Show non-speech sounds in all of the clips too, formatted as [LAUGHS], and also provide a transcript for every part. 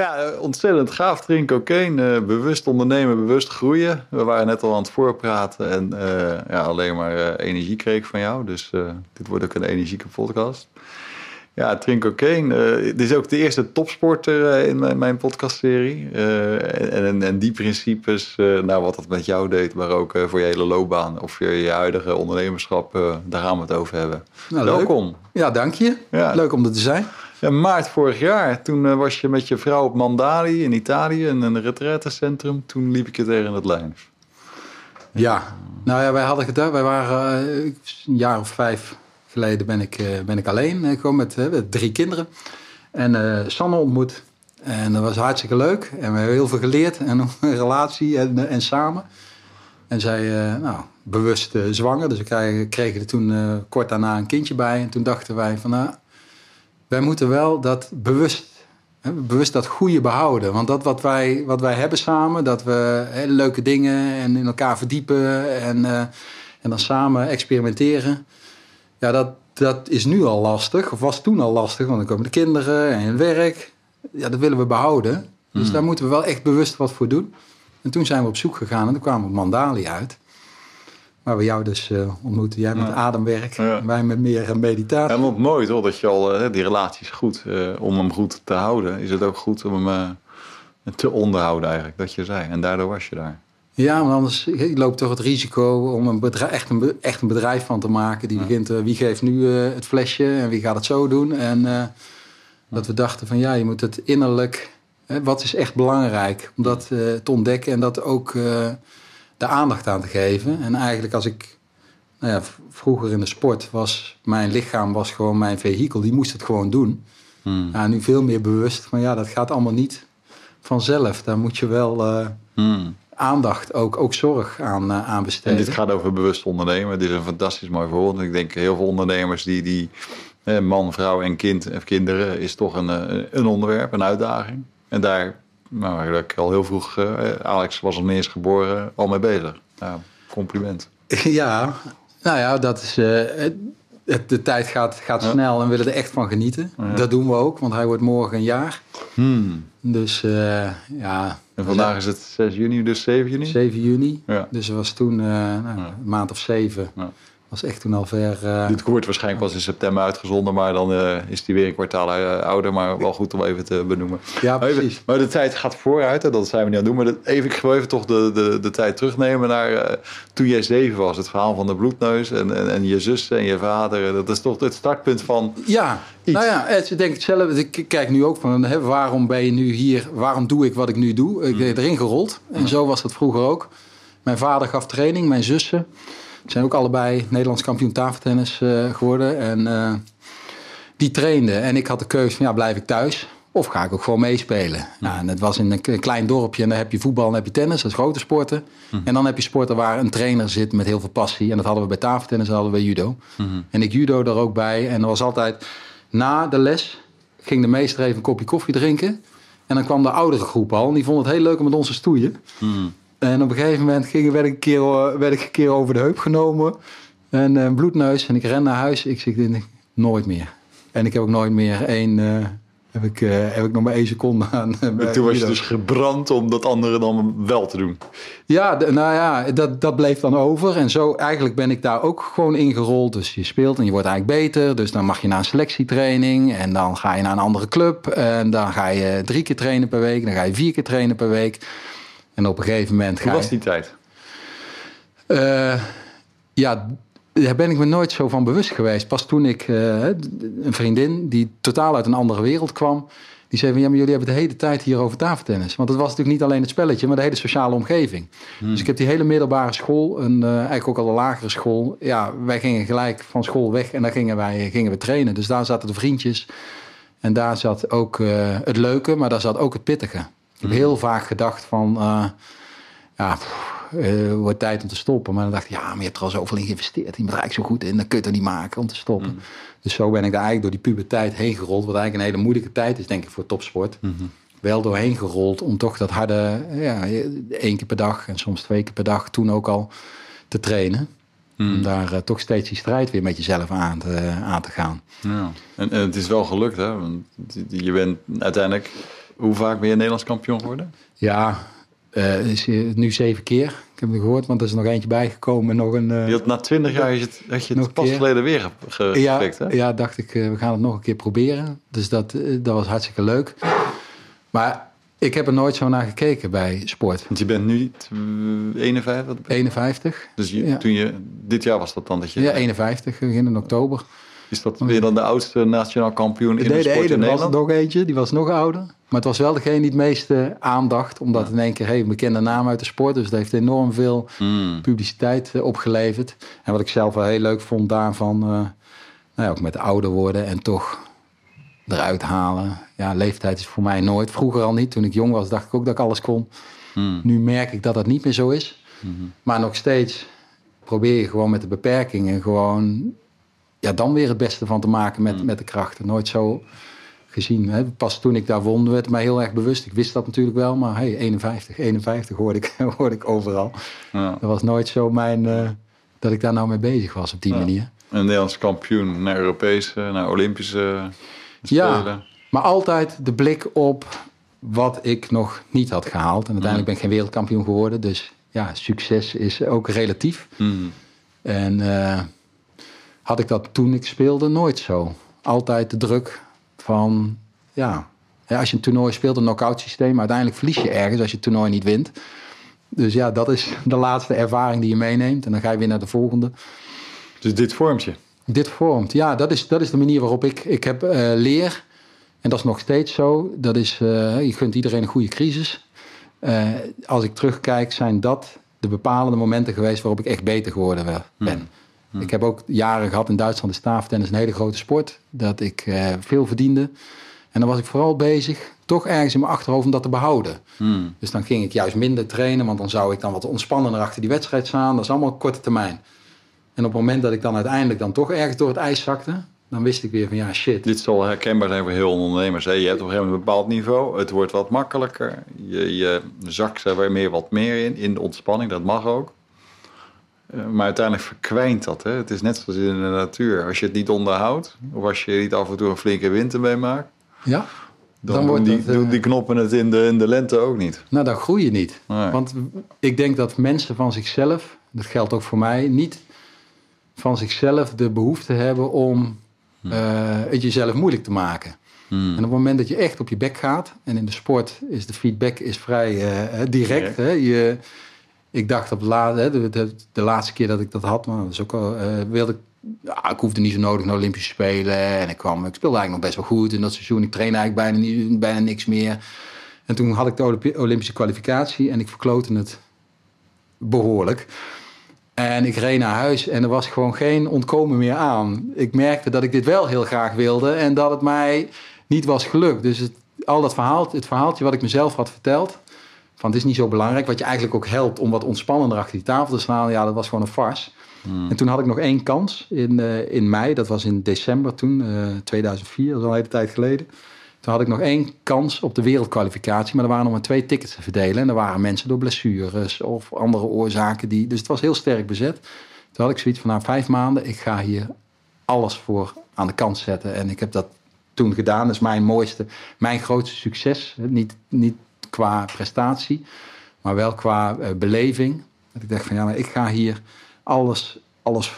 Ja, eh, ontzettend gaaf. Drink cocaïne, uh, bewust ondernemen, bewust groeien. We waren net al aan het voorpraten en uh, ja, alleen maar uh, energie kreeg ik van jou. Dus dit wordt ook een energieke podcast. Ja, Drink Cocaine. dit is ook de eerste topsporter in mijn, mijn podcastserie. En, en, en, die principes, nou, wat dat met jou deed, maar ook voor je hele loopbaan of je, je huidige ondernemerschap, daar gaan we het over hebben. Nou, Welkom. Leuk. Ja, dank je. Ja. Leuk om er te zijn. Ja, maart vorig jaar, toen uh, was je met je vrouw op Mandali in Italië, in een retraitecentrum. Toen liep ik je tegen het lijf. Ja, nou ja, wij hadden gedacht, wij waren uh, een jaar of vijf geleden ben ik, uh, ben ik alleen, gewoon met, met, drie kinderen. En Sanne ontmoet. En dat was hartstikke leuk. En we hebben heel veel geleerd. En [LAUGHS] een relatie en, en samen. En zij, nou, bewust zwanger. Dus we kregen, kregen er toen kort daarna een kindje bij. En toen dachten wij van, nou, wij moeten wel dat bewust, hè, bewust dat goede behouden. Want dat wat wij, wat wij hebben samen, dat we hele leuke dingen en in elkaar verdiepen en, uh, en dan samen experimenteren. Ja, dat, dat is nu al lastig, of was toen al lastig, want dan komen de kinderen en het werk. Ja, dat willen we behouden. Dus hmm. daar moeten we wel echt bewust wat voor doen. En toen zijn we op zoek gegaan en toen kwamen we Mandali uit. Waar we jou dus uh, ontmoeten. Jij met ademwerk, wij met meer meditatie. Helemaal mooi toch, dat je al, uh, die relatie is goed. Uh, om hem goed te houden, is het ook goed om hem te onderhouden eigenlijk, dat je zei. En daardoor was je daar. Ja, want anders je loopt toch het risico om een bedrijf, echt, een, echt een bedrijf van te maken. Die begint, wie geeft nu het flesje en wie gaat het zo doen. En dat we dachten van ja, je moet het innerlijk... wat is echt belangrijk om dat te ontdekken en dat ook de aandacht aan te geven. En eigenlijk als ik, nou ja, vroeger in de sport was mijn lichaam was gewoon mijn vehikel, die moest het gewoon doen. Hmm. Ja, nu veel meer bewust van ja, dat gaat allemaal niet vanzelf. Daar moet je wel uh, hmm. aandacht, ook, ook zorg aan, uh, aan besteden. En dit gaat over bewust ondernemen. Dit is een fantastisch mooi voorbeeld. Ik denk heel veel ondernemers die, die man, vrouw en kind en kinderen is toch een, een onderwerp, een uitdaging. En daar nou, ik al heel vroeg, uh, Alex was al eerst geboren, al mee bezig. Ja, compliment. [LAUGHS] Ja, nou ja, dat is. Uh, het, de tijd gaat, gaat snel en we willen er echt van genieten. Dat doen we ook, want hij wordt morgen een jaar. Hmm. Dus uh, ja. En vandaag is het 6 juni, dus 7 juni? 7 juni. Ja. Dus er was toen nou, een maand of zeven was echt toen al ver... Uh... Dit wordt waarschijnlijk pas in september uitgezonden, maar dan uh, is die weer een kwartaal uh, ouder. Maar wel goed om even te benoemen. Ja, precies. Maar, de tijd gaat vooruit, en dat zijn we niet aan het doen. Maar even, ik wil even toch de, de, de tijd terugnemen naar toen jij zeven was. Het verhaal van de bloedneus en, en, en je zus en je vader. Dat is toch het startpunt van Ja, iets. nou ja, ik denk hetzelfde. Ik kijk nu ook van, hè, waarom ben je nu hier? Waarom doe ik wat ik nu doe? Ik ben erin gerold. En zo was dat vroeger ook. Mijn vader gaf training, mijn zussen zijn ook allebei Nederlands kampioen tafeltennis uh, geworden. En uh, die trainden. En ik had de keuze van ja, blijf ik thuis? Of ga ik ook gewoon meespelen? Nou, en het was in een klein dorpje en daar heb je voetbal en heb je tennis, dat is grote sporten. Mhm. En dan heb je sporten waar een trainer zit met heel veel passie. En dat hadden we bij tafeltennis, dat hadden we judo. Mhm. En ik judo er ook bij. En er was altijd na de les, ging de meester even een kopje koffie drinken. En dan kwam de oudere groep al. En die vonden het heel leuk om met ons te stoeien. Mhm. En op een gegeven moment ging, werd, ik een keer, eh, werd ik een keer over de heup genomen. En een bloedneus. En ik ren naar huis. Ik zeg, nooit meer. En ik heb ook nooit meer één... Uh, heb ik, uh, heb ik nog maar één seconde aan. En toen was je dus gebrand om dat andere dan wel te doen. Ja, nou ja, dat, dat bleef dan over. En zo eigenlijk ben ik daar ook gewoon ingerold. Dus je speelt en je wordt eigenlijk beter. Dus dan mag je naar een selectietraining. En dan ga je naar een andere club. En dan ga je drie keer trainen per week. Dan ga je vier keer trainen per week. En op een gegeven moment. Hoe was die tijd? Uh, ja, daar ben ik me nooit zo van bewust geweest. Pas toen ik uh, een vriendin die totaal uit een andere wereld kwam. Die zei van ja, maar jullie hebben de hele tijd hier over tafeltennis. Want het was natuurlijk niet alleen het spelletje, maar de hele sociale omgeving. Hmm. Dus ik heb die hele middelbare school, en uh, eigenlijk ook al de lagere school. Ja, wij gingen gelijk van school weg en daar gingen wij gingen we trainen. Dus daar zaten de vriendjes. En daar zat ook uh, het leuke, maar daar zat ook het pittige. Ik heb heel vaak gedacht van, uh, ja, uh, wordt tijd om te stoppen. Maar dan dacht ik, ja, maar je hebt er al zoveel in geïnvesteerd. Je bent er eigenlijk zo goed in, dan kun je het niet maken om te stoppen. Mm. Dus zo ben ik daar eigenlijk door die puberteit heen gerold. Wat eigenlijk een hele moeilijke tijd is, denk ik, voor topsport. Mm -hmm. Wel doorheen gerold om toch dat harde, ja, één keer per dag en soms twee keer per dag toen ook al te trainen. Mm. Om daar uh, toch steeds die strijd weer met jezelf aan te, aan te gaan. Ja. En, en, het is wel gelukt, hè? Want je bent uiteindelijk Hoe vaak ben je Nederlands kampioen geworden? Ja, uh, is nu zeven keer. Ik heb het gehoord, want er is nog eentje bijgekomen. Nog een, uh, je had na twintig jaar je het, had je het pas geleden weer gefixt, ja, hè? Ja, dacht ik, we gaan het nog een keer proberen. Dus dat, dat was hartstikke leuk. Maar ik heb er nooit zo naar gekeken bij sport. Want je bent nu 51? 51. Dus je, toen je, dit jaar was dat dan dat je... Ja, 51, begin in oktober. Is dat weer dan de oudste nationaal kampioen in de, sport in Nederland? was nog eentje, die was nog ouder. Maar het was wel degene die het meeste aandacht. Omdat in één keer, hey, een bekende naam uit de sport. Dus dat heeft enorm veel Hmm. publiciteit uh, opgeleverd. En wat ik zelf wel heel leuk vond daarvan... Uh, nou ja, ook met ouder worden en toch eruit halen. Ja, leeftijd is voor mij nooit. Vroeger al niet. Toen ik jong was, dacht ik ook dat ik alles kon. Hmm. Nu merk ik dat dat niet meer zo is. Hmm. Maar nog steeds probeer je gewoon met de beperkingen gewoon ja, dan weer het beste van te maken met, met de krachten. Nooit zo gezien. Hè. Pas toen ik daar won, werd mij heel erg bewust. Ik wist dat natuurlijk wel, maar hey, 51, 51 hoorde ik, [LAUGHS] hoorde ik overal. Ja. Dat was nooit zo mijn, uh, dat ik daar nou mee bezig was op die Ja. manier. Een Nederlands kampioen naar Europese, naar Olympische Ja. Spelen. Maar altijd de blik op wat ik nog niet had gehaald. En uiteindelijk ben ik geen wereldkampioen geworden. Dus ja, succes is ook relatief. Hmm. En uh, had ik dat toen ik speelde nooit zo. Altijd de druk van, ja, als je een toernooi speelt, een knock-out systeem, uiteindelijk verlies je ergens als je het toernooi niet wint. Dus ja, dat is de laatste ervaring die je meeneemt. En dan ga je weer naar de volgende. Dus dit vormt je? Dit vormt, ja, dat is, dat is de manier waarop ik, ik heb uh, leer. En dat is nog steeds zo. Dat is, uh, je gunt iedereen een goede crisis. Uh, als ik terugkijk, zijn dat de bepalende momenten geweest waarop ik echt beter geworden ben. Hmm. Ik heb ook jaren gehad in Duitsland de staaftennis, een hele grote sport. Dat ik uh, veel verdiende. En dan was ik vooral bezig, toch ergens in mijn achterhoofd, om dat te behouden. Hmm. Dus dan ging ik juist minder trainen, want dan zou ik dan wat ontspannender achter die wedstrijd staan. Dat is allemaal korte termijn. En op het moment dat ik dan uiteindelijk dan toch ergens door het ijs zakte, dan wist ik weer van ja, shit. Dit zal herkenbaar zijn voor heel ondernemers. Hè? Je hebt op een gegeven moment een bepaald niveau. Het wordt wat makkelijker. Je, je zakt er weer meer wat meer in. In de ontspanning, dat mag ook. Uh, maar uiteindelijk verkwijnt dat. Hè? Het is net zoals in de natuur. Als je het niet onderhoudt, of als je niet af en toe een flinke winter meemaakt, ja, dan, dan doen, die, uh, doen die knoppen het in de, in de lente ook niet. Nou, dan groei je niet. Nee. Want ik denk dat mensen van zichzelf, dat geldt ook voor mij, niet van zichzelf de behoefte hebben om uh, het jezelf moeilijk te maken. Hmm. En op het moment dat je echt op je bek gaat, en in de sport is de feedback is vrij uh, direct. Hè? Je, ik dacht op de, de, de, laatste keer dat ik dat had, maar ook uh, wilde ik, ja, ik hoefde niet zo nodig naar Olympische Spelen. En ik kwam, ik speelde eigenlijk nog best wel goed in dat seizoen. Ik trainde eigenlijk bijna, niet, bijna niks meer. En toen had ik de Olympische kwalificatie en ik verklootte het behoorlijk. En ik reed naar huis en er was gewoon geen ontkomen meer aan. Ik merkte dat ik dit wel heel graag wilde en dat het mij niet was gelukt. Dus al dat verhaal, het verhaaltje wat ik mezelf had verteld, van het is niet zo belangrijk, wat je eigenlijk ook helpt om wat ontspannender achter die tafel te staan, ja, dat was gewoon een farce. Hmm. En toen had ik nog één kans in, uh, in mei, dat was in december toen, uh, 2004, dat is al een hele tijd geleden. Toen had ik nog één kans op de wereldkwalificatie, maar er waren nog maar twee tickets te verdelen. En er waren mensen door blessures of andere oorzaken. Die, dus het was heel sterk bezet. Toen had ik zoiets van, na vijf maanden, ik ga hier alles voor aan de kant zetten. En ik heb dat toen gedaan. Dat is mijn mooiste, mijn grootste succes. Niet, niet qua prestatie, maar wel qua uh, beleving. Dat ik dacht van, ja, maar ik ga hier alles, alles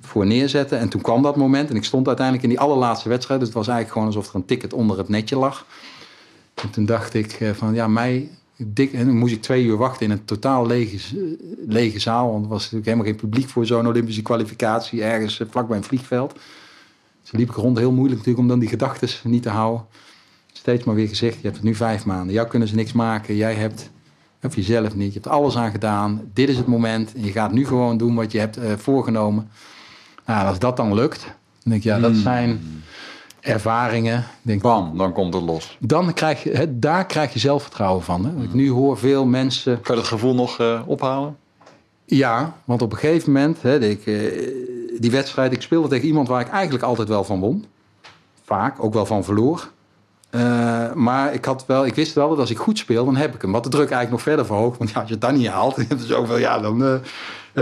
voor neerzetten. En toen kwam dat moment en ik stond uiteindelijk in die allerlaatste wedstrijd. Dus het was eigenlijk gewoon alsof er een ticket onder het netje lag. En toen dacht ik uh, van ja, mij... Dik, en dan moest ik twee uur wachten in een totaal lege, lege zaal. Want er was natuurlijk helemaal geen publiek voor zo'n Olympische kwalificatie. Ergens uh, vlakbij een vliegveld. Dus liep ik rond heel moeilijk natuurlijk om dan die gedachten niet te houden. Steeds maar weer gezegd, je hebt het nu vijf maanden. Jou kunnen ze niks maken. Jij hebt, of jezelf niet, je hebt alles aan gedaan. Dit is het moment. En je gaat nu gewoon doen wat je hebt uh, voorgenomen. Nou, als dat dan lukt, dan denk ik, ja, dat zijn ervaringen. Denk, Bam, dan komt het los. Dan krijg je, hè, daar krijg je zelfvertrouwen van. Hè. Ik nu hoor veel mensen... Kan je dat gevoel nog uh, ophalen? Ja, want op een gegeven moment, hè, ik, uh, die wedstrijd, ik speelde tegen iemand waar ik eigenlijk altijd wel van won. Vaak, ook wel van verloor. Uh, maar ik, had wel, ik wist wel dat als ik goed speel, dan heb ik hem. Wat de druk eigenlijk nog verder verhoogt. Want ja, als je het dan niet haalt, [LAUGHS] zoveel, ja, dan... Uh,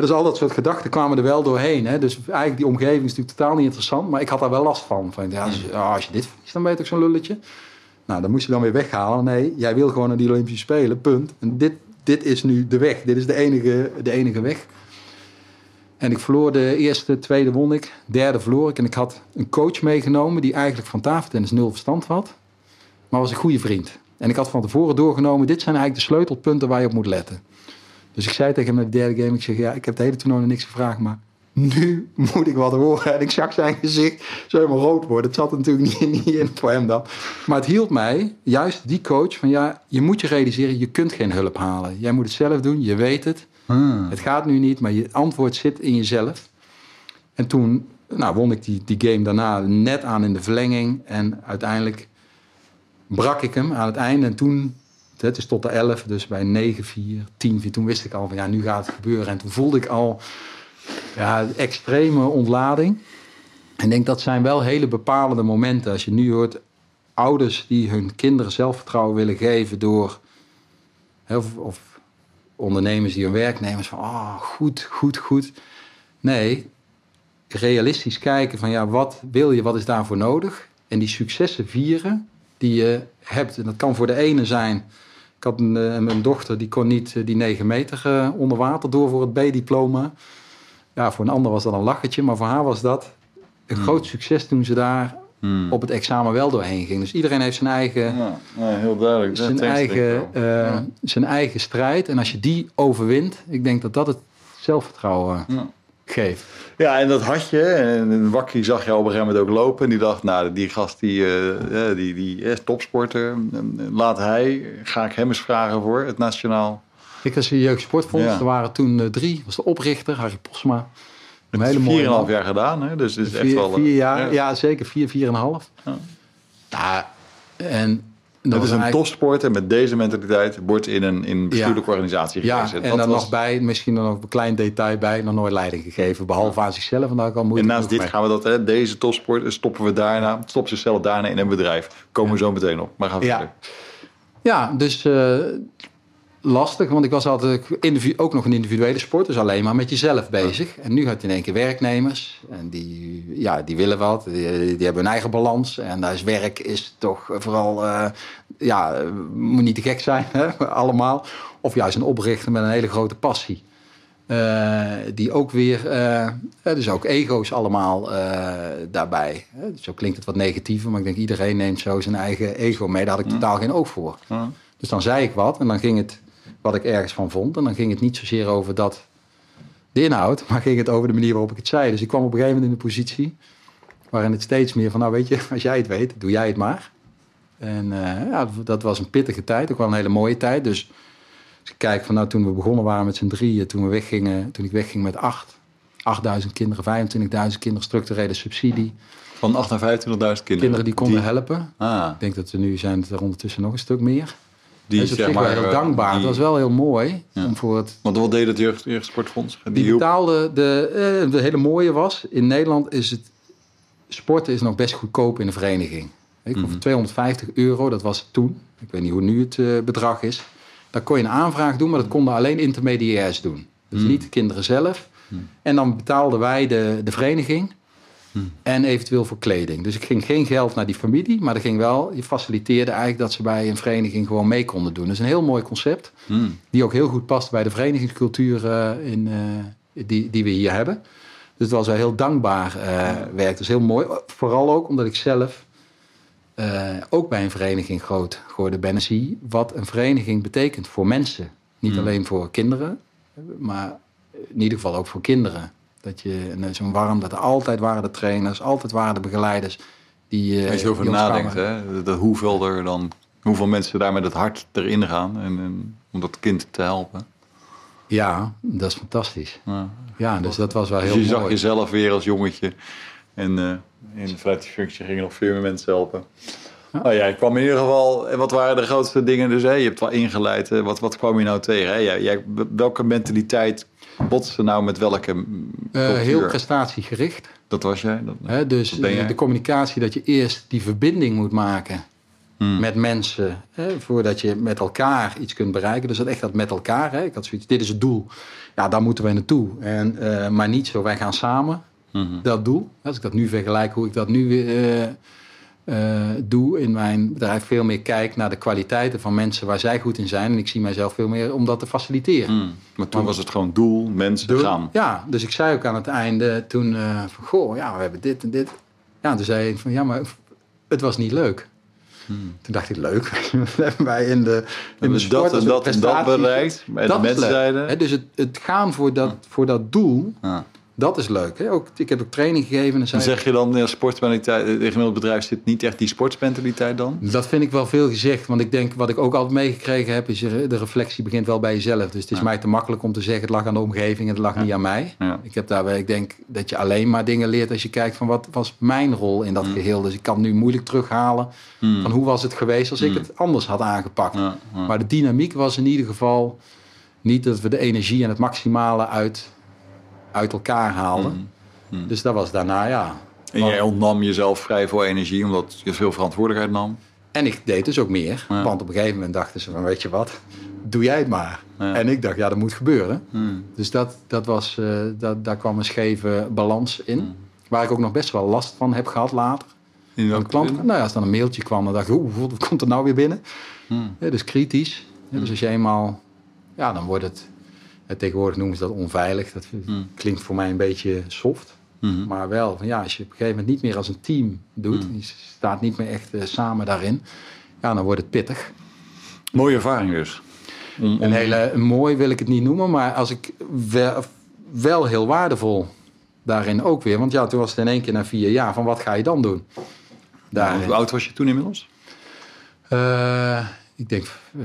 dus al dat soort gedachten kwamen er wel doorheen. Hè? Dus eigenlijk die omgeving is natuurlijk totaal niet interessant. Maar ik had daar wel last van. van ja, als, je, als je dit verliest, dan ben je toch zo'n lulletje. Nou, dan moest je dan weer weghalen. Nee, jij wil gewoon naar die Olympische Spelen, punt. En dit, dit is nu de weg. Dit is de enige, de enige weg. En ik verloor de eerste, tweede won ik. Derde verloor ik. En ik had een coach meegenomen die eigenlijk van tafeltennis nul verstand had. Maar was een goede vriend. En ik had van tevoren doorgenomen, dit zijn eigenlijk de sleutelpunten waar je op moet letten. Dus ik zei tegen hem in de derde game, ik zeg, ja, ik heb het hele toernooi niks gevraagd, maar nu [LAUGHS] moet ik wat horen. En ik zag zijn gezicht zo helemaal rood worden. Het zat er natuurlijk niet, niet in voor hem dan. Maar het hield mij, juist die coach, van ja, je moet je realiseren, je kunt geen hulp halen. Jij moet het zelf doen, je weet het. Hmm. Het gaat nu niet, maar je antwoord zit in jezelf. En toen nou, won ik die, die game daarna net aan in de verlenging. En uiteindelijk brak ik hem aan het einde. En toen, het is tot de 11, dus bij 9-4, 10-4, toen wist ik al van ja, nu gaat het gebeuren. En toen voelde ik al ja, extreme ontlading. En ik denk dat zijn wel hele bepalende momenten. Als je nu hoort ouders die hun kinderen zelfvertrouwen willen geven door. Of, of ondernemers die hun werknemers van ah, goed, goed, goed. Nee, realistisch kijken van ja, wat wil je, wat is daarvoor nodig? En die successen vieren die je hebt. En dat kan voor de ene zijn. Ik had een, een, een dochter die kon niet die 9 meter uh, onder water door voor het B-diploma. Ja, voor een ander was dat een lachertje, maar voor haar was dat een hmm. groot succes toen ze daar hmm. op het examen wel doorheen ging. Dus iedereen heeft zijn eigen, ja, ja, heel duidelijk. Zijn, eigen, uh, ja. zijn eigen strijd. En als je die overwint, ik denk dat dat het zelfvertrouwen geeft. Ja, en dat had je. En Wakkie zag je op een gegeven moment ook lopen. En die dacht, nou, die gast die, uh, die, die is topsporter. Laat hij, ga ik hem eens vragen voor het nationaal. Ik was in Jeugdsportfonds. Ja. Er waren toen uh, drie. was de oprichter, Harry Posma. Een hele mooie. Vier en een half jaar gedaan, hè? Dus is vier, echt wel. Vier jaar, ja. ja. zeker. Vier, vier en een half. Ja. ja en dat is een eigenlijk... topsport en met deze mentaliteit wordt in een, in bestuurlijke ja. organisatie ja, gezet. en dan was... nog bij, misschien dan nog een klein detail bij, nog nooit leiding gegeven, behalve aan zichzelf. En, daar kan en naast dit mee. gaan we dat, hè, deze topsport, stoppen we daarna, stoppen zichzelf daarna in een bedrijf. Komen we zo meteen op, maar gaan we ja. verder. Ja, dus uh, lastig, want ik was altijd ook nog een individuele sport, dus alleen maar met jezelf bezig. En nu had je in één keer werknemers en die, ja, die willen wat, die, die hebben hun eigen balans. En daar is werk is toch vooral, uh, ja, moet niet te gek zijn, hè, [LAUGHS] allemaal. Of juist een oprichter met een hele grote passie. Uh, die ook weer, uh, dus ook ego's allemaal daarbij. Zo klinkt het wat negatiever, maar ik denk iedereen neemt zo zijn eigen ego mee. Daar had ik totaal geen oog voor. Dus dan zei ik wat en dan ging het wat ik ergens van vond. En dan ging het niet zozeer over dat, de inhoud, maar ging het over de manier waarop ik het zei. Dus ik kwam op een gegeven moment in de positie waarin het steeds meer van, nou weet je, [LAUGHS] als jij het weet, doe jij het maar. En uh, ja, dat was een pittige tijd, ook wel een hele mooie tijd. Dus als ik kijk van, nou toen we begonnen waren met z'n drieën, toen, we weggingen, toen ik wegging met acht, 8000 kinderen, 25.000 kinderen, structurele subsidie. Van 8 naar 25.000 kinderen? Kinderen die konden die... helpen. Ah. Ik denk dat er nu zijn het er ondertussen nog een stuk meer. Die zeg maar, heel dankbaar. Die, dat was wel heel mooi. Ja. Om voor het, Want wat deed het jeugd, jeugdsportfonds? Die, die betaalde, de, uh, de hele mooie was, in Nederland is het, sporten is nog best goedkoop in een vereniging. Ik, mm -hmm. 250 euro, dat was toen. Ik weet niet hoe nu het uh, bedrag is. Daar kon je een aanvraag doen, maar dat konden alleen intermediairs doen. Dus mm. niet de kinderen zelf. Mm. En dan betaalden wij de, de vereniging. Hmm. En eventueel voor kleding. Dus ik ging geen geld naar die familie, maar er ging wel, je faciliteerde eigenlijk dat ze bij een vereniging gewoon mee konden doen. Dat is een heel mooi concept, hmm. die ook heel goed past bij de verenigingscultuur uh, in, uh, die, die we hier hebben. Dus het was wel heel dankbaar uh, werk. Dus heel mooi. Vooral ook omdat ik zelf ook bij een vereniging groot geworden ben en zie wat een vereniging betekent voor mensen. Niet Hmm. alleen voor kinderen, maar in ieder geval ook voor kinderen. Dat je zo'n warm, dat er altijd waren de trainers, altijd waren de begeleiders. Die, uh, Als je erover nadenkt, hè, dat hoeveel er dan, hoeveel mensen daar met het hart erin gaan en, en om dat kind te helpen. Ja, dat is fantastisch. Ja, ja dus dat was wel heel dus je mooi. zag jezelf weer als jongetje en uh, in, vanuit die functie gingen nog veel meer mensen helpen. Ja. Nou ja, ik kwam in ieder geval, wat waren de grootste dingen? Dus hè, je hebt wel ingeleid, wat, wat kwam je nou tegen? Hè? Jij, jij, welke mentaliteit botste nou met welke uh, Heel prestatiegericht. Dat was jij? Dat, He, dus dat jij? de communicatie, dat je eerst die verbinding moet maken hmm. met mensen, hè, voordat je met elkaar iets kunt bereiken. Dus dat echt dat met elkaar. Hè. Ik had zoiets, dit is het doel. Ja, daar moeten we naartoe. En, uh, maar niet zo, wij gaan samen hmm. dat doel. Als ik dat nu vergelijk, hoe ik dat nu uh, eh, doe in mijn bedrijf veel meer kijk naar de kwaliteiten van mensen waar zij goed in zijn. En ik zie mijzelf veel meer om dat te faciliteren. Mm. Maar toen was het gewoon doel, mensen gaan. Ja, dus ik zei ook aan het einde toen eh, van, goh, ja, we hebben dit en dit. Ja, en toen zei hij van, ja, maar het was niet leuk. Toen dacht ik, leuk. [LAUGHS] Hebben wij in de, in de sport dat en dat en dat bereikt. En de Dat mensen zeiden... Dus het, het gaan voor dat, voor dat doel, Ja. Dat is leuk. Hè? Ook, ik heb ook training gegeven. En zei, zeg je dan, ja, sportmentaliteit, het gemiddelde bedrijf zit niet echt die sportsmentaliteit dan? Dat vind ik wel veel gezegd. Want ik denk, wat ik ook altijd meegekregen heb, is er- de reflectie begint wel bij jezelf. Dus het is mij te makkelijk om te zeggen, het lag aan de omgeving en het lag niet aan mij. Ik heb daarbij, ik denk dat je alleen maar dingen leert als je kijkt van wat was mijn rol in Mm. dat geheel. Dus ik kan nu moeilijk terughalen van hoe was het geweest als ik het anders had aangepakt. Mm. Maar de dynamiek was in ieder geval niet dat we de energie en het maximale uit, uit elkaar haalden. Mm. Dus dat was daarna, ja. En jij ontnam jezelf vrij veel energie, omdat je veel verantwoordelijkheid nam. En ik deed dus ook meer. Ja. Want op een gegeven moment dachten ze van, weet je wat, doe jij het maar. Ja. En ik dacht, ja, dat moet gebeuren. Hmm. Dus dat, dat was, eh, dat, daar kwam een scheve balans in. Waar ik ook nog best wel last van heb gehad later. In welke klant, nou ja, als dan een mailtje kwam, dan dacht ik, oeh, [LAUGHS] wat komt er nou weer binnen? Ja, dus kritisch. Dus als je eenmaal, ja, dan wordt het, tegenwoordig noemen ze dat onveilig. Dat Hmm. klinkt voor mij een beetje soft. Mhm. Maar wel, van ja, als je op een gegeven moment niet meer als een team doet, Hmm. je staat niet meer echt eh, samen daarin, ja, dan wordt het pittig. Mooie ervaring dus. Om, om- Een hele mooi wil ik het niet noemen, maar als ik wel, wel heel waardevol daarin ook weer. Want ja, toen was het in één keer na vier jaar van wat ga je dan doen? Daarin. Hoe oud was je toen inmiddels? Eh, ik denk eh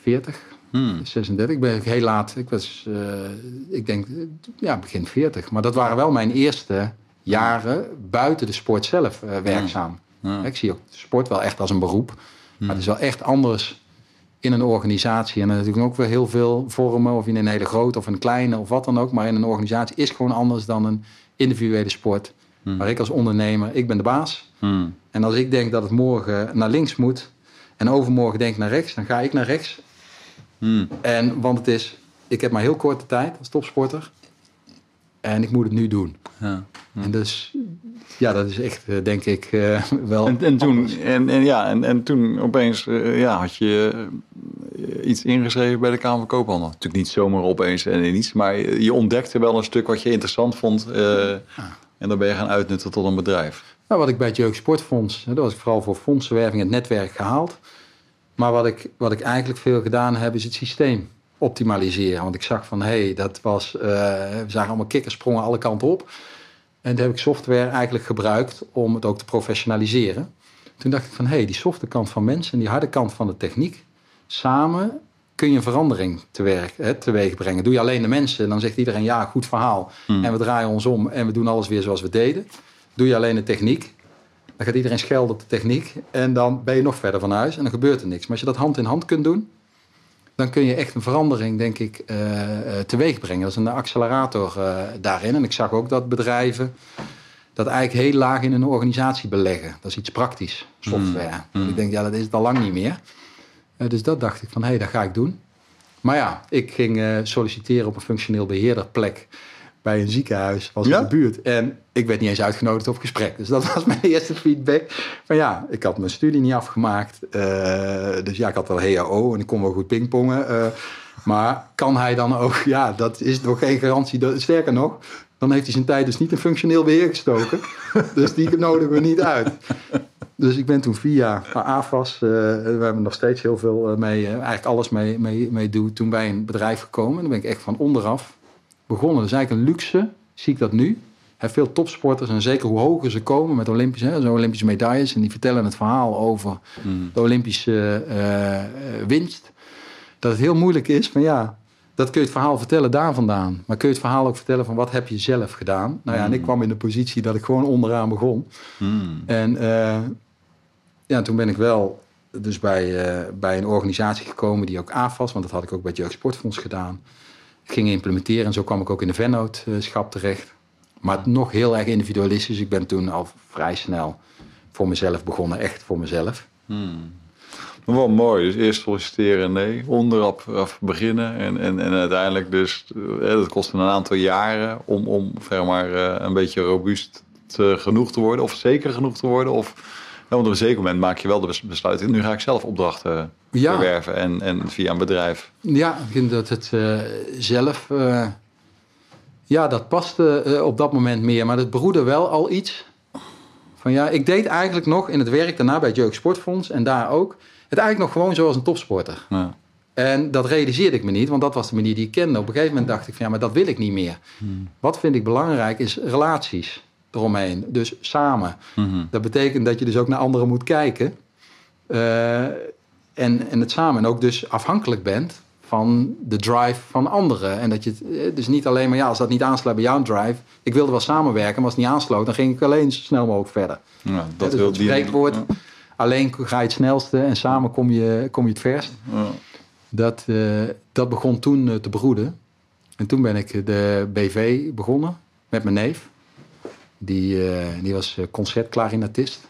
40, Hmm. 36. Ik ben heel laat. Ik was, eh, ik denk, eh, ja, begin 40. Maar dat waren wel mijn eerste jaren buiten de sport zelf eh, werkzaam. Ja. Ik zie ook sport wel echt als een beroep. Maar het is wel echt anders in een organisatie. En er natuurlijk ook weer heel veel vormen, of in een hele grote of een kleine of wat dan ook. Maar in een organisatie is gewoon anders dan een individuele sport. Waar ik als ondernemer, ik ben de baas. Hmm. En als ik denk dat het morgen naar links moet en overmorgen denk ik naar rechts, dan ga ik naar rechts. Hmm. En, want het is, ik heb maar heel korte tijd als topsporter. En ik moet het nu doen. Ja. En dus, ja, dat is echt, eh, denk ik, eh, wel... En, en, toen, en, en, ja, en, en toen opeens eh, ja, had je iets ingeschreven bij de Kamer van Koophandel. Natuurlijk niet zomaar opeens en niets, maar je ontdekte wel een stuk wat je interessant vond. eh, En dan ben je gaan uitnutten tot een bedrijf. Nou, wat ik bij het Jeugd Sportfonds, hè, dat was ik vooral voor fondsenwerving, het netwerk gehaald. Maar wat ik, wat ik eigenlijk veel gedaan heb, is het systeem optimaliseren. Want ik zag van, hé, hey, dat was, eh, we zagen allemaal kikkers sprongen alle kanten op. En toen heb ik software eigenlijk gebruikt om het ook te professionaliseren. Toen dacht ik van, hé, hey, die softe kant van mensen en die harde kant van de techniek, samen kun je een verandering teweeg, hè, teweeg brengen. Doe je alleen de mensen, dan zegt iedereen, ja, goed verhaal. En we draaien ons om en we doen alles weer zoals we deden. Doe je alleen de techniek, dan gaat iedereen schelden op de techniek. En dan ben je nog verder van huis en dan gebeurt er niks. Maar als je dat hand in hand kunt doen, dan kun je echt een verandering, denk ik, eh, teweeg brengen. Dat is een accelerator eh, daarin. En ik zag ook dat bedrijven dat eigenlijk heel laag in een organisatie beleggen. Dat is iets praktisch, software. Ik denk, ja, dat is het al lang niet meer. Dus dat dacht ik van, hé, hey, dat ga ik doen. Maar ja, ik ging solliciteren op een functioneel beheerderplek bij een ziekenhuis, was Ja? in de buurt. En ik werd niet eens uitgenodigd op gesprek. Dus dat [LAUGHS] was mijn eerste feedback. Van ja, ik had mijn studie niet afgemaakt. eh, dus ja, ik had wel HAO en ik kon wel goed pingpongen. eh, maar kan hij dan ook, [LAUGHS] ja, dat is nog geen garantie. Dat, sterker nog, dan heeft hij zijn tijd dus niet in functioneel beheer gestoken. [LAUGHS] dus die nodigen we niet uit. Dus ik ben toen via AFAS, eh, we hebben nog steeds heel veel eh, mee, eigenlijk alles mee, mee, mee doen, toen bij een bedrijf gekomen. En dan ben ik echt van onderaf begonnen. Dus eigenlijk een luxe, zie ik dat nu. Hè, veel topsporters en zeker hoe hoger ze komen met Olympische, hè, zo Olympische medailles. En die vertellen het verhaal over de Olympische eh, eh, winst. Dat het heel moeilijk is van ja, dat kun je het verhaal vertellen daar vandaan. Maar kun je het verhaal ook vertellen van wat heb je zelf gedaan. Nou ja, en ik kwam in de positie dat ik gewoon onderaan begon. Hmm. En eh, ja, toen ben ik wel dus bij, bij een organisatie gekomen die ook AFAS, want dat had ik ook bij het Jeugd Sportfonds gedaan, ging implementeren. En zo kwam ik ook in de vennootschap terecht. Maar nog heel erg individualistisch. Ik ben toen al vrij snel voor mezelf begonnen, echt voor mezelf. Maar wel mooi. Dus eerst solliciteren, nee. Onderaf af beginnen. En, en, en uiteindelijk dus... eh, dat kostte een aantal jaren om, om zeg maar, eh, een beetje robuust te- genoeg te worden. Of zeker genoeg te worden. Of want op een zeker moment maak je wel de bes- besluit. Nu ga ik zelf opdrachten Ja. verwerven en, en via een bedrijf. Ja, ik vind dat het eh, zelf... eh, ja, dat paste eh, op dat moment meer. Maar het beroerde wel al iets. Van ja, ik deed eigenlijk nog in het werk daarna bij het Jeugd Sportfonds... en daar ook, het eigenlijk nog gewoon zoals een topsporter. Ja. En dat realiseerde ik me niet, want dat was de manier die ik kende. Op een gegeven moment dacht ik van ja, maar dat wil ik niet meer. Wat vind ik belangrijk is relaties eromheen. Dus samen. Mhm. Dat betekent dat je dus ook naar anderen moet kijken. Eh, en, en het samen. En ook dus afhankelijk bent van de drive van anderen. En dat je het, eh, dus niet alleen maar, ja, als dat niet aansluit bij jouw drive. Ik wilde wel samenwerken, maar als het niet aansloot, dan ging ik alleen zo snel mogelijk verder. Ja, Dat dus wil het spreekwoord. Ja. Alleen ga je het snelste en samen kom je, kom je het verst. Ja. Dat, eh, dat begon toen te broeden. En toen ben ik de BV begonnen met mijn neef. Die, eh, die was eh, concertklarinetist.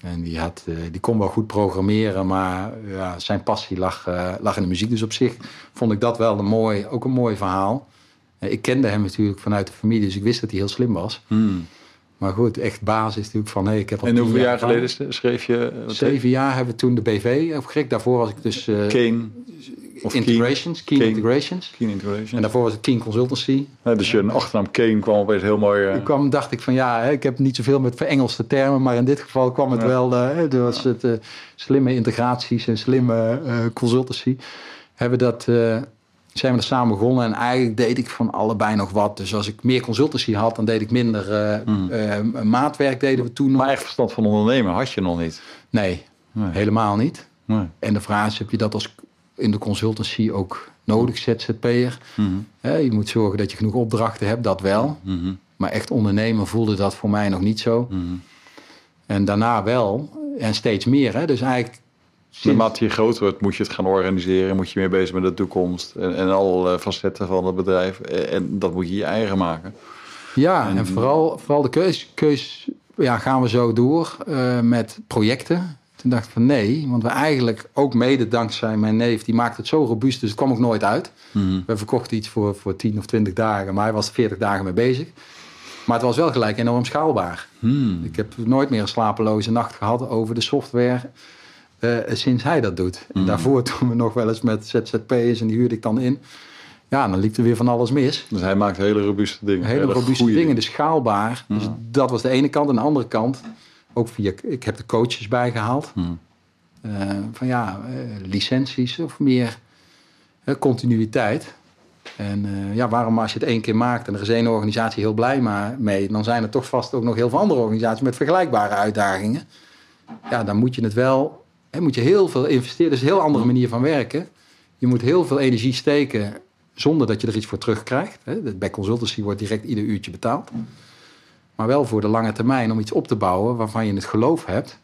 En die, had, eh, die kon wel goed programmeren, maar ja, zijn passie lag, lag in de muziek. Dus op zich vond ik dat wel een mooi, ook een mooi verhaal. Ik kende hem natuurlijk vanuit de familie, dus ik wist dat hij heel slim was. Hmm. Maar goed, echt basis natuurlijk van... Hey, ik heb al En hoeveel jaar geleden schreef je? Zeven jaar hebben we toen de BV opgericht. Daarvoor was ik dus eh, Kane of Integrations, Keen, Keen. Integrations. Keen Integration. En daarvoor was het Keen Consultancy. Ja, dus je achternaam Kane kwam opeens heel mooi. eh, Toen kwam, dacht ik van ja, ik heb niet zoveel met verengelse termen, maar in dit geval kwam het Ja. wel, hè, er was het eh, slimme integraties en slimme consultancy. Hebben dat, zijn we er samen begonnen en eigenlijk deed ik van allebei nog wat. Dus als ik meer consultancy had, dan deed ik minder Hmm. maatwerk deden we toen nog. maar echt verstand van ondernemen had je nog niet. Nee, Nee. helemaal niet. Nee. En de vraag is, heb je dat als in de consultancy ook nodig, ZZP'er? Mhm. Hè, je moet zorgen dat je genoeg opdrachten hebt, dat wel. Mhm. Maar echt ondernemen voelde dat voor mij nog niet zo. Mhm. En daarna wel. En steeds meer. Hè? Dus eigenlijk... Naarmate je groter wordt, moet je het gaan organiseren. Moet je meer bezig met de toekomst. En, en alle facetten van het bedrijf. En, en dat moet je je eigen maken. Ja, en, En- vooral, vooral de keus, keus ja, gaan we zo door eh, met projecten. Toen dacht ik van nee, want we eigenlijk ook mede dankzij mijn neef, die maakte het zo robuust, dus het kwam ook nooit uit. Mhm. We verkochten iets voor, voor 10 of 20 dagen, maar hij was er 40 dagen mee bezig. Maar het was wel gelijk enorm schaalbaar. Hmm. Ik heb nooit meer een slapeloze nacht gehad over de software eh, sinds hij dat doet. En Mm. daarvoor toen we nog wel eens met ZZP'ers en die huurde ik dan in. Ja, dan liep er weer van alles mis. Dus hij maakt hele robuuste dingen. Hele robuuste goede dingen, dus schaalbaar. Dus Ja. dat was de ene kant. En de andere kant, ook via, ik heb de coaches bijgehaald. Hmm. Eh, van ja, eh, licenties of meer eh, continuïteit. En ja, waarom als je het één keer maakt en er is één organisatie heel blij maar mee, dan zijn er toch vast ook nog heel veel andere organisaties met vergelijkbare uitdagingen. Ja, dan moet je het wel, hè, moet je heel veel investeren. Dat is een heel andere manier van werken. Je moet heel veel energie steken zonder dat je er iets voor terugkrijgt. Hè. Bij consultancy wordt direct ieder uurtje betaald. Maar wel voor de lange termijn om iets op te bouwen waarvan je het geloof hebt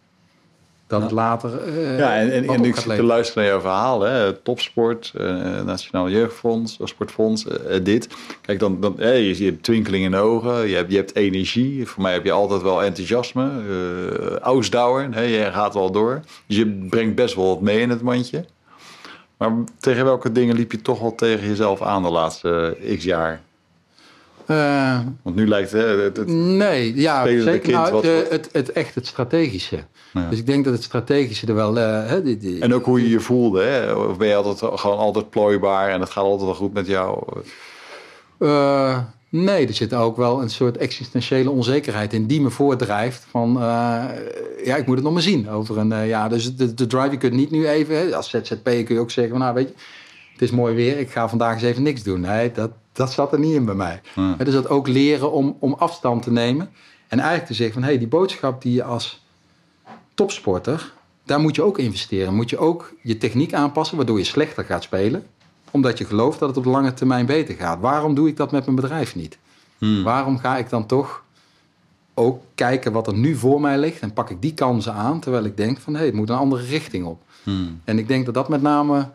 dat het later. eh, Ja, en, en, ik zit te luisteren naar jouw verhaal. Hè? Topsport, eh, Nationaal Jeugdfonds, eh, Sportfonds, dit. Kijk, dan, dan, eh, je, je hebt twinkeling in de ogen, je hebt, je hebt energie. Voor mij heb je altijd wel enthousiasme, eh ausdauer, hè? je gaat wel door. Dus je brengt best wel wat mee in het mandje. Maar tegen welke dingen liep je toch wel tegen jezelf aan de laatste x jaar? Eh, Want nu lijkt het... het, het- nee, ja, zeker. kind Nou, wat- de- wat- het, het, echt het strategische. Ja. Dus ik denk dat het strategische er wel. eh, hè, die, die- en ook hoe je je voelde. Hè? Of ben je altijd gewoon altijd plooibaar en het gaat altijd wel goed met jou? Eh, nee, er zit ook wel een soort existentiële onzekerheid in die me voordrijft. Van eh, ja, ik moet het nog maar zien over een eh, jaar. Dus de, de drive, je kunt niet nu even. Hè, als ZZP kun je ook zeggen: van, Nou, weet je, het is mooi weer, ik ga vandaag eens even niks doen. Nee, dat, dat zat er niet in bij mij. Ja. Hè, Dus dat ook leren om, om afstand te nemen. En eigenlijk te zeggen: van hé, hey, die boodschap die je als topsporter. Daar moet je ook investeren. Moet je ook je techniek aanpassen, waardoor je slechter gaat spelen omdat je gelooft dat het op de lange termijn beter gaat. Waarom doe ik dat met mijn bedrijf niet? Hmm. Waarom ga ik dan toch ook kijken wat er nu voor mij ligt en pak ik die kansen aan, terwijl ik denk van hé, het moet een andere richting op. Hmm. En ik denk dat dat met name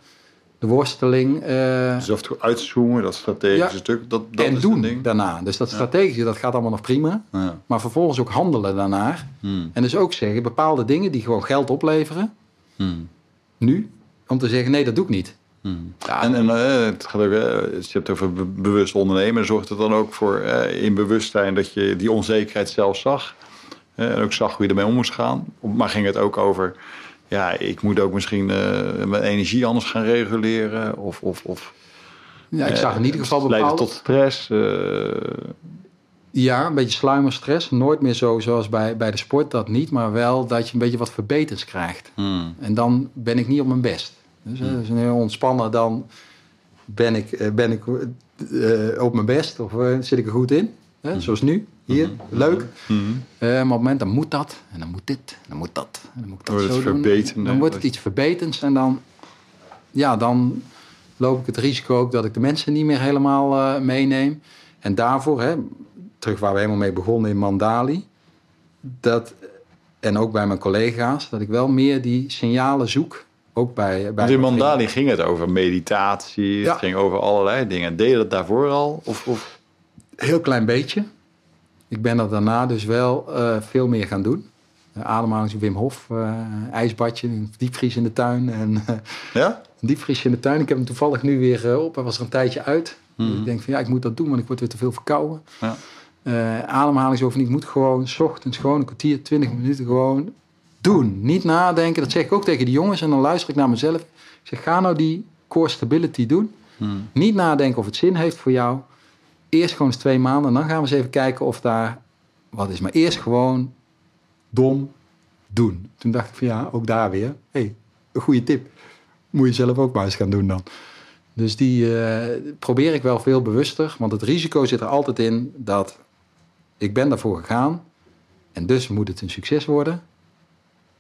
de worsteling eh, Dus toe uitzoomen, dat strategische Ja. stuk, dat, dat en is doen ding. daarna. Dus dat strategische, dat gaat allemaal nog prima. Ja. Maar vervolgens ook handelen daarnaar. Hmm. En dus ook zeggen, bepaalde dingen die gewoon geld opleveren, Hmm. nu, om te zeggen nee, dat doe ik niet. Hmm. Ja, En, en eh, het gaat ook, eh, als je hebt over be- bewust ondernemen, zorgt het dan ook voor eh, in bewustzijn dat je die onzekerheid zelf zag. en ook zag hoe je ermee om moest gaan. Maar ging het ook over, ja, ik moet ook misschien eh, mijn energie anders gaan reguleren? Of, of, of Ja, ik zag in ieder geval leiden bepaalde... tot stress? eh, Ja, een beetje sluimerstress. Nooit meer zo zoals bij, bij de sport, dat niet. Maar wel dat je een beetje wat verbeters krijgt. hmm. En dan ben ik niet op mijn best. Dus eh, als een heel ontspannen, dan ben ik, eh, ben ik eh, op mijn best. Of eh, zit ik er goed in. Hè? Zoals nu, hier, leuk. Mhm. Eh, maar op het moment, dan moet dat. En dan moet dit. En dan moet dat. En dan moet ik dat Wordt het zo doen. Dan wordt het iets verbeterends. En dan, ja, dan loop ik het risico ook dat ik de mensen niet meer helemaal eh, meeneem. En daarvoor, hè, terug waar we helemaal mee begonnen in Mandali. Dat, en ook bij mijn collega's, dat ik wel meer die signalen zoek. Ook bij, bij in Mandali ging het over meditatie, Ja. het ging over allerlei dingen. Deed je dat daarvoor al? Of, of? Heel klein beetje. Ik ben dat daarna dus wel eh, veel meer gaan doen. Uh, ademhaling, Wim Hof, eh, ijsbadje, een diepvries in de tuin. En, Ja? een diepvries in de tuin. Ik heb hem toevallig nu weer op. Hij was er een tijdje uit. Dus ik denk van ja, ik moet dat doen, want ik word weer te veel verkouden. Ja. Ademhalingsoefening. Ik moet gewoon 's ochtends gewoon een kwartier, twintig minuten gewoon doen. Niet nadenken. Dat zeg ik ook tegen die jongens. En dan luister ik naar mezelf. Ik zeg, ga nou die core stability doen. Hmm. Niet nadenken of het zin heeft voor jou. Eerst gewoon eens twee maanden. En dan gaan we eens even kijken of daar wat is. Maar eerst gewoon dom doen. Toen dacht ik van ja, ook daar weer. hey, een goede tip. Moet je zelf ook maar eens gaan doen dan. Dus die eh, probeer ik wel veel bewuster. Want het risico zit er altijd in dat ik ben daarvoor gegaan. En dus moet het een succes worden.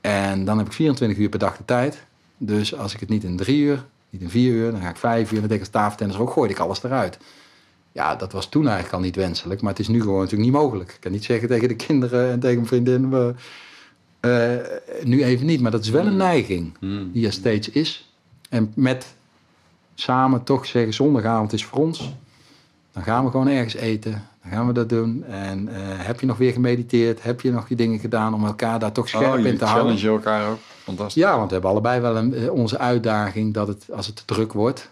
En dan heb ik 24 uur per dag de tijd. Dus als ik het niet in drie uur, niet in vier uur, dan ga ik vijf uur. Dan denk ik als tafeltennis ook, gooi ik alles eruit. Ja, dat was toen eigenlijk al niet wenselijk. Maar het is nu gewoon natuurlijk niet mogelijk. Ik kan niet zeggen tegen de kinderen en tegen mijn vriendin... We, eh, nu even niet, maar dat is wel een neiging Hmm. die er steeds is. En met samen toch zeggen, zondagavond is voor ons. Dan gaan we gewoon ergens eten. Dan gaan we dat doen. En eh, heb je nog weer gemediteerd? Heb je nog je dingen gedaan om elkaar daar toch scherp Oh, in te houden? challenge elkaar ook. Fantastisch. Ja, want we hebben allebei wel een, eh, onze uitdaging dat het, als het te druk wordt,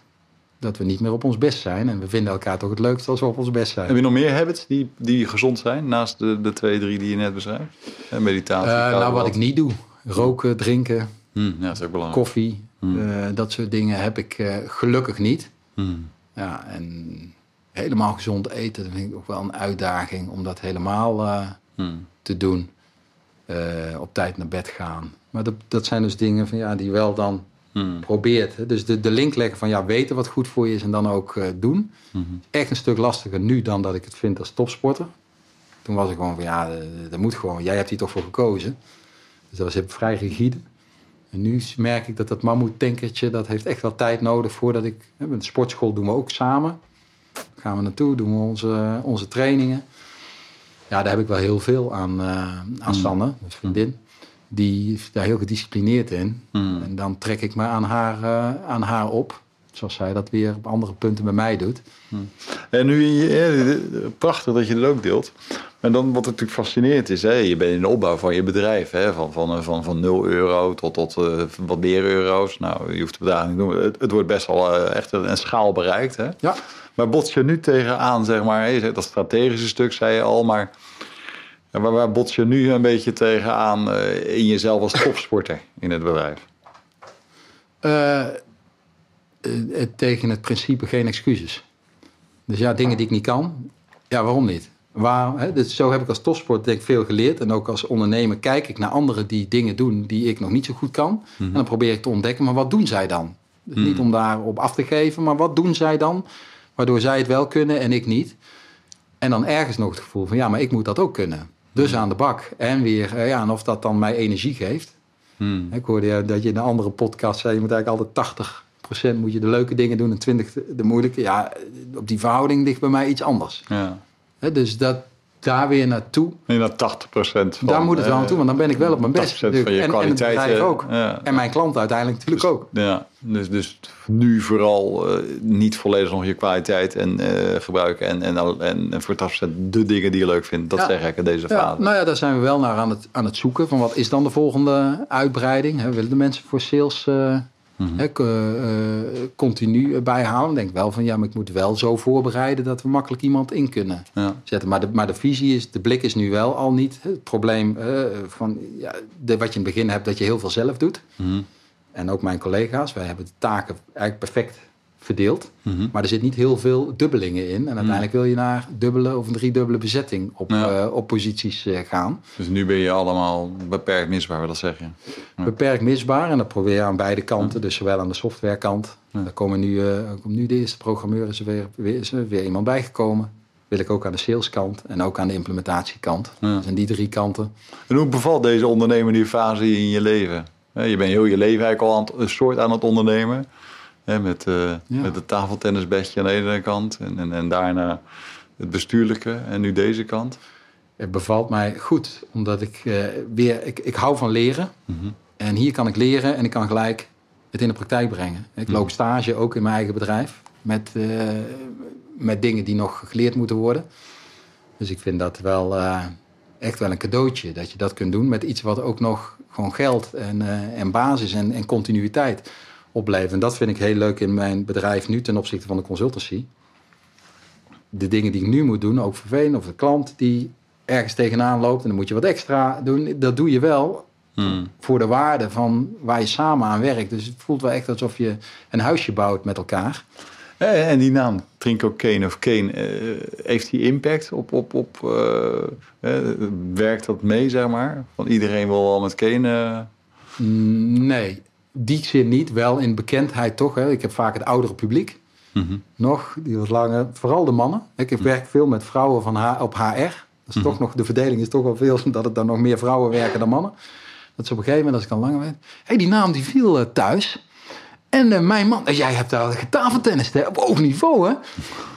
dat we niet meer op ons best zijn. En we vinden elkaar toch het leukst als we op ons best zijn. Heb je nog meer habits die, die gezond zijn, naast de, de twee, drie die je net beschrijft? Eh, meditatie, koud nou, wat ik niet doe. Roken, drinken, Hmm, ja, dat is ook belangrijk. koffie. eh, dat soort dingen heb ik gelukkig niet. Hmm. Ja, en helemaal gezond eten, dat vind ik ook wel een uitdaging om dat helemaal Hmm. te doen. Op tijd naar bed gaan. Maar dat, dat zijn dus dingen van, ja, die wel dan Hmm. probeert. Hè. Dus de, de link leggen van ja, weten wat goed voor je is en dan ook eh, doen. Hmm. Echt een stuk lastiger nu dan dat ik het vind als topsporter. Toen was ik gewoon van ja, eh, dat moet gewoon. Jij hebt hier toch voor gekozen. Dus dat was vrij rigide. En nu merk ik dat dat mammoetankertje, dat heeft echt wel tijd nodig voordat ik... Hè, met de sportschool doen we ook samen. Gaan we naartoe, doen we onze, onze trainingen. Ja, daar heb ik wel heel veel aan, eh aan Sanne, mijn vriendin. Die is daar heel gedisciplineerd in. Hmm. En dan trek ik me aan haar, eh, aan haar op. Zoals zij dat weer op andere punten bij mij doet. En nu, eh, prachtig dat je dat ook deelt. Maar dan wat natuurlijk fascinerend is, hè, je bent in de opbouw van je bedrijf. Hè, van, van, van, van 0 euro tot, tot eh, wat meer euro's. Nou, je hoeft de bedragen niet te noemen. Het, het wordt best wel eh, echt een, een schaal bereikt. Hè? Ja. Maar bots je nu tegenaan, zeg maar, dat strategische stuk zei je al, maar ja, waar, waar bots je nu een beetje tegenaan eh, in jezelf als topsporter in het bedrijf? Eh, eh, tegen het principe geen excuses. Dus ja, dingen die ik niet kan, ja, waarom niet? Waar, hè, dus zo heb ik als topsport denk ik veel geleerd. En ook als ondernemer kijk ik naar anderen die dingen doen die ik nog niet zo goed kan. En dan probeer ik te ontdekken, maar wat doen zij dan? Dus Niet om daarop af te geven, maar wat doen zij dan? Waardoor zij het wel kunnen en ik niet. En dan ergens nog het gevoel van, ja, maar ik moet dat ook kunnen. Dus aan de bak. En weer, eh, ja, en of dat dan mij energie geeft. Hmm. Ik hoorde ja, dat je in een andere podcast zei, je moet eigenlijk altijd 80% moet je de leuke dingen doen en 20% de- moeilijke. Ja, op die verhouding ligt bij mij iets anders. Ja. Dus dat daar weer naartoe, En dat 80% van... daar moet het wel eh, naartoe, want dan ben ik wel op mijn best. 80% van je en, en het kwaliteit, bedrijf eh, ook. ja. En mijn klant uiteindelijk natuurlijk ook. Ja, dus, dus nu vooral eh, niet volledig nog je kwaliteit en, eh, gebruiken. En, en, al- en, en voor 80% de dingen die je leuk vindt. Dat Ja. zeg ik in deze Ja, fase. nou ja, daar zijn we wel naar aan het, aan het zoeken. Van wat is dan de volgende uitbreiding? Hè, willen de mensen voor sales Eh, eh, continu bijhouden. Denk wel van ja, maar ik moet wel zo voorbereiden dat we makkelijk iemand in kunnen Ja. zetten. Maar de, maar de visie is, de blik is nu wel al niet het probleem eh, van ja, de, wat je in het begin hebt, dat je heel veel zelf doet. Mhm. En ook mijn collega's, wij hebben de taken eigenlijk perfect verdeeld. Mhm. Maar er zit niet heel veel dubbelingen in. En uiteindelijk wil je naar dubbele of een driedubbele bezetting op, Ja. eh, op posities eh, gaan. Dus nu ben je allemaal beperkt misbaar, dat zeg je. Ja. Beperkt misbaar. En dat probeer je aan beide kanten. Dus zowel aan de softwarekant. Daar komen nu, eh, komt nu de eerste programmeur. Is er weer, weer, is er weer iemand bijgekomen. Wil ik ook aan de saleskant. En ook aan de implementatiekant. Dus aan die drie kanten. En hoe bevalt deze ondernemer fase in je leven? Je bent heel je leven eigenlijk al aan het, een soort aan het ondernemen. Hè, met, eh met het tafeltennisbedje aan de ene kant. En, en, en daarna het bestuurlijke. En nu deze kant. Het bevalt mij goed. Omdat ik eh, weer... Ik, ik hou van leren. Mhm. En hier kan ik leren en ik kan gelijk het in de praktijk brengen. Ik loop stage ook in mijn eigen bedrijf met, eh, met dingen die nog geleerd moeten worden. Dus ik vind dat wel echt wel een cadeautje dat je dat kunt doen met iets wat ook nog gewoon geld en, en basis en, en continuïteit oplevert. En dat vind ik heel leuk in mijn bedrijf nu ten opzichte van de consultancy. De dingen die ik nu moet doen, ook vervelend, of de klant die ergens tegenaan loopt en dan moet je wat extra doen, dat doe je wel Hmm. voor de waarde van waar je samen aan werkt. Dus het voelt wel echt alsof je een huisje bouwt met elkaar. Eh, En die naam, Trinko Kane of Kane, eh, heeft die impact op, op, op eh, werkt dat mee, zeg maar? Van iedereen wil wel met Kane. Mm, Nee, die zin niet. Wel in bekendheid toch. Hè. Ik heb vaak het oudere publiek mhm. nog, die wat langer. Vooral de mannen. Ik heb werk veel met vrouwen van H, op HR. Dat is toch nog, de verdeling is toch wel veel, [LAUGHS] dat het dan nog meer vrouwen werken dan mannen. Dat ze op een gegeven moment, als ik al langer. Hé, hey, die naam die viel eh, thuis. En eh, mijn man, eh, jij hebt daar getafeltennis hè, op hoog niveau, hè?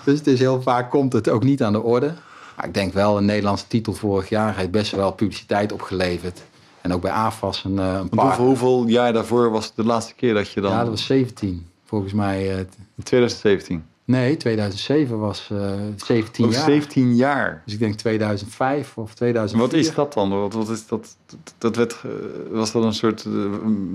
Dus het is heel vaak komt het ook niet aan de orde. Maar ik denk wel, een Nederlandse titel vorig jaar heeft best wel publiciteit opgeleverd. En ook bij AFAS een, eh, een paar. hoeveel, hoeveel jaar daarvoor was het de laatste keer dat je dan... Ja, dat was 17. Volgens mij, eh, t- In 2017. nee, 2007 was eh 17 Ook jaar. 17 jaar. Dus ik denk 2005 of 2004. Wat is dat dan? Wat, wat is dat? Dat- werd, eh, was dat een soort eh,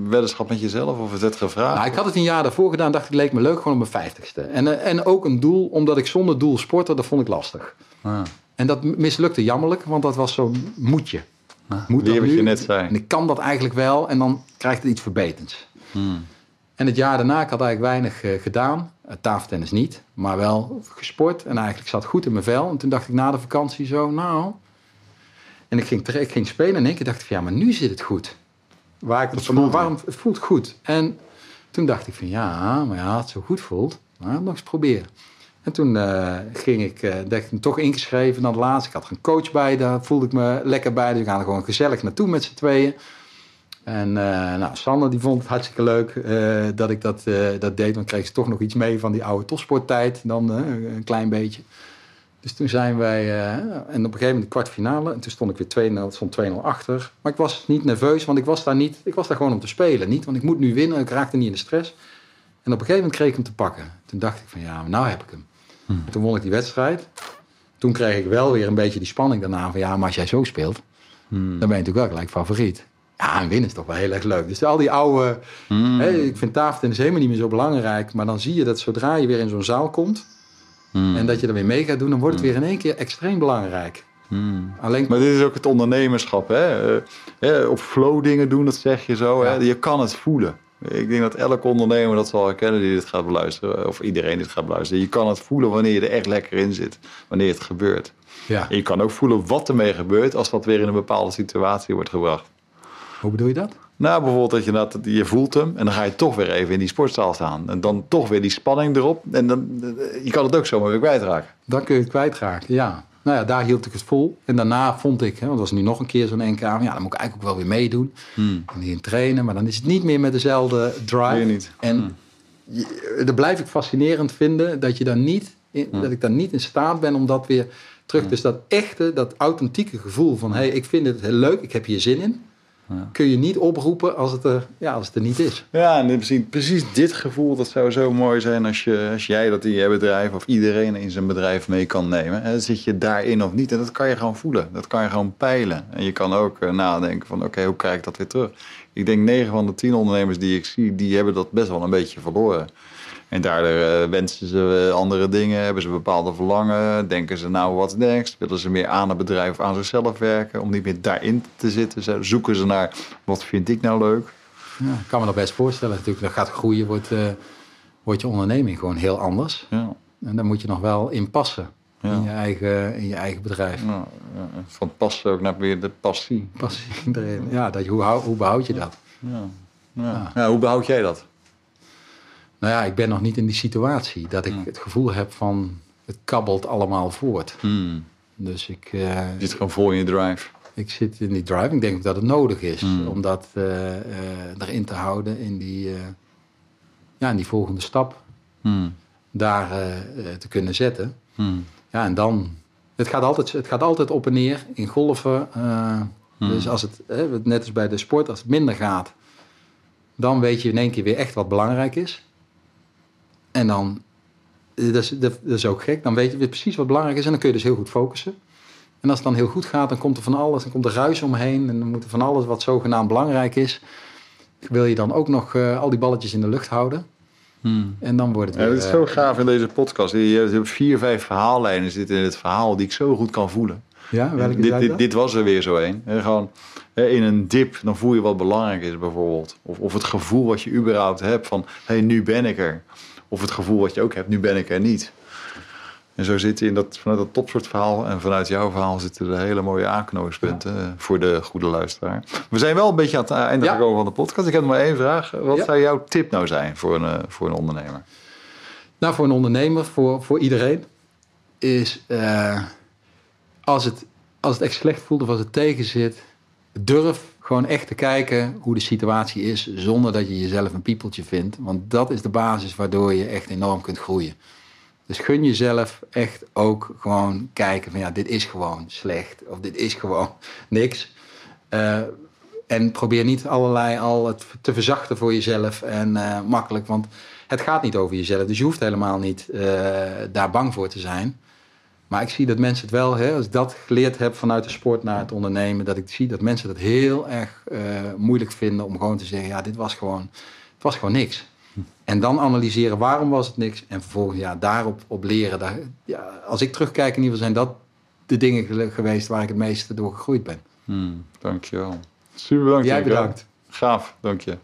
weddenschap met jezelf of het werd gevraagd? Nou, ik had het een jaar daarvoor gedaan, dacht ik, leek me leuk, gewoon op mijn 50ste. En, eh, en ook een doel, omdat ik zonder doel sportte, dat vond ik lastig. Ah. En dat mislukte jammerlijk, want dat was zo'n moetje. Moet Weer dat wat nu? je net zei. En ik kan dat eigenlijk wel en dan krijgt het iets verbeterds. Hmm. En het jaar daarna, ik had eigenlijk weinig eh, gedaan. Uh, tafeltennis niet, maar wel gesport. En eigenlijk zat goed in mijn vel. En toen dacht ik na de vakantie zo, nou... En ik ging, ik ging spelen en keer dacht ik van, ja, maar nu zit het goed. Waar ik, Het voelt waarom, het voelt goed. En toen dacht ik van, ja, maar ja, het zo goed voelt, nou, nog eens proberen. En toen eh, ging ik, eh dacht ik toch ingeschreven dan de laatste. Ik had een coach bij, daar voelde ik me lekker bij. Dus we gaan er gewoon gezellig naartoe met z'n tweeën. En eh nou, Sander die vond het hartstikke leuk dat ik dat, dat deed. Dan kreeg ze toch nog iets mee van die oude topsporttijd. Dan een klein beetje. Dus toen zijn wij... en op een gegeven moment de kwartfinale. En toen stond ik weer 2-0, het stond 2-0 achter. Maar ik was niet nerveus, want ik was daar niet... Ik was daar gewoon om te spelen. Niet, want ik moet nu winnen. Ik raakte niet in de stress. En op een gegeven moment kreeg ik hem te pakken. Toen dacht ik van ja, nou heb ik hem. En toen won ik die wedstrijd. Toen kreeg ik wel weer een beetje die spanning daarna. Van ja, maar als jij zo speelt, Hmm. dan ben je natuurlijk wel gelijk favoriet. Ja, en winnen is toch wel heel erg leuk. Dus al die oude... Hmm. Hè, ik vind tafeltennis helemaal niet meer zo belangrijk. Maar dan zie je dat zodra je weer in zo'n zaal komt... En dat je er weer mee gaat doen... dan wordt het weer in één keer extreem belangrijk. Hmm. Alleen... Maar dit is ook het ondernemerschap. Hè? Eh, hè, op flow dingen doen, dat zeg je zo. Hè? Je kan het voelen. Ik denk dat elke ondernemer dat zal herkennen die dit gaat beluisteren. Of iedereen dit gaat beluisteren. Je kan het voelen wanneer je er echt lekker in zit. Wanneer het gebeurt. Ja. En je kan ook voelen wat ermee gebeurt als dat weer in een bepaalde situatie wordt gebracht. Hoe bedoel je dat? Nou, bijvoorbeeld dat je, dat, je voelt hem en dan ga je toch weer even in die sportzaal staan. En dan toch weer die spanning erop. En dan, je kan het ook zomaar weer kwijtraken. Dan kun je het kwijtraken, ja. Nou ja, daar hield ik het vol. En daarna vond ik, hè, want het was nu nog een keer zo'n NK... ja, dan moet ik eigenlijk ook wel weer meedoen. En hierin trainen, maar dan is het niet meer met dezelfde drive. Weer niet. En je- dat blijf ik fascinerend vinden, dat, je dan niet in, dat ik dan niet in staat ben om dat weer terug... Dus dat echte, dat authentieke gevoel van... hé, hey, ik vind het heel leuk, ik heb hier zin in. Kun je niet oproepen als het er, ja, als het er niet is. Ja, en precies, precies dit gevoel, dat zou zo mooi zijn als, je, als jij dat in je bedrijf of iedereen in zijn bedrijf mee kan nemen. En zit je daarin of niet? En dat kan je gewoon voelen. Dat kan je gewoon peilen. En je kan ook eh, nadenken van oké, hoe krijg ik dat weer terug? Ik denk 9 van de 10 ondernemers die ik zie, die hebben dat best wel een beetje verloren. En daardoor uh, wensen ze uh, andere dingen, hebben ze bepaalde verlangen, denken ze nou wat next, willen ze meer aan het bedrijf of aan zichzelf werken, om niet meer daarin te zitten, zoeken ze naar wat vind ik nou leuk. Ja, ik kan me dat best voorstellen natuurlijk, dat gaat groeien, wordt, uh, wordt je onderneming gewoon heel anders. Ja. En daar moet je nog wel in passen. Ja. In, je eigen, in je eigen bedrijf. Ja, van passen ook naar weer de passie. Passie [LAUGHS] erin. Ja, dat, hoe, hoe behoud je dat? Ja. Ja. hoe behoud jij dat? Nou ja, ik ben nog niet in die situatie dat ik hmm. het gevoel heb van het kabbelt allemaal voort. Hmm. Dus ik. Uh, je zit gewoon in je drive. Ik zit in die drive. Ik denk dat het nodig is hmm. om dat uh, uh, erin te houden in die, ja, in die volgende stap. Daar te kunnen zetten. Ja, en dan. Het gaat, altijd, het gaat altijd op en neer in golven. Dus als het, net als bij de sport, als het minder gaat, dan weet je in één keer weer echt wat belangrijk is. En dan, eh, dat is, dat is ook gek, dan weet je precies wat belangrijk is en dan kun je dus heel goed focussen. En als het dan heel goed gaat, dan komt er van alles, dan komt er ruis omheen en dan moet er van alles wat zogenaamd belangrijk is, wil je dan ook nog uh, al die balletjes in de lucht houden. Hmm. En dan wordt het weer, ja, Het is zo uh, gaaf in deze podcast. Je hebt vier, vijf verhaallijnen zitten in het verhaal die ik zo goed kan voelen. Ja, welke dit, dit, dit, was er weer zo een. Gewoon in een dip, dan voel je wat belangrijk is bijvoorbeeld. Of, of het gevoel wat je überhaupt hebt van, hé, hey, nu ben ik er. Of het gevoel wat je ook hebt, nu ben ik er niet. En zo zitten in dat, vanuit dat topsoort verhaal en vanuit jouw verhaal zitten er hele mooie aanknopingspunten ja. voor de goede luisteraar. We zijn wel een beetje aan het einde ja. gekomen van de podcast. Ik heb nog maar één vraag. Wat ja. zou jouw tip nou zijn voor een, voor een ondernemer? Nou, voor een ondernemer, voor, voor iedereen, is uh, als, het, als het echt slecht voelt of als het tegen zit, durf gewoon echt te kijken hoe de situatie is, zonder dat je jezelf een piepeltje vindt. Want dat is de basis waardoor je echt enorm kunt groeien. Dus gun jezelf echt ook gewoon kijken van ja, dit is gewoon slecht. Of dit is gewoon [LAUGHS] niks. Uh, en probeer niet allerlei al het te verzachten voor jezelf en uh, makkelijk. Want het gaat niet over jezelf. Dus je hoeft helemaal niet uh, daar bang voor te zijn. Maar ik zie dat mensen het wel, hè, als ik dat geleerd heb vanuit de sport naar het ondernemen, dat ik zie dat mensen het heel erg uh, moeilijk vinden om gewoon te zeggen, ja, dit was gewoon, het was gewoon niks. En dan analyseren waarom was het niks en vervolgens ja, daarop op leren. Daar, ja, als ik terugkijk in ieder geval zijn dat de dingen geweest waar ik het meeste door gegroeid ben. Hmm, dankjewel. Super bedankt. Jij bedankt. Gaaf, dank je.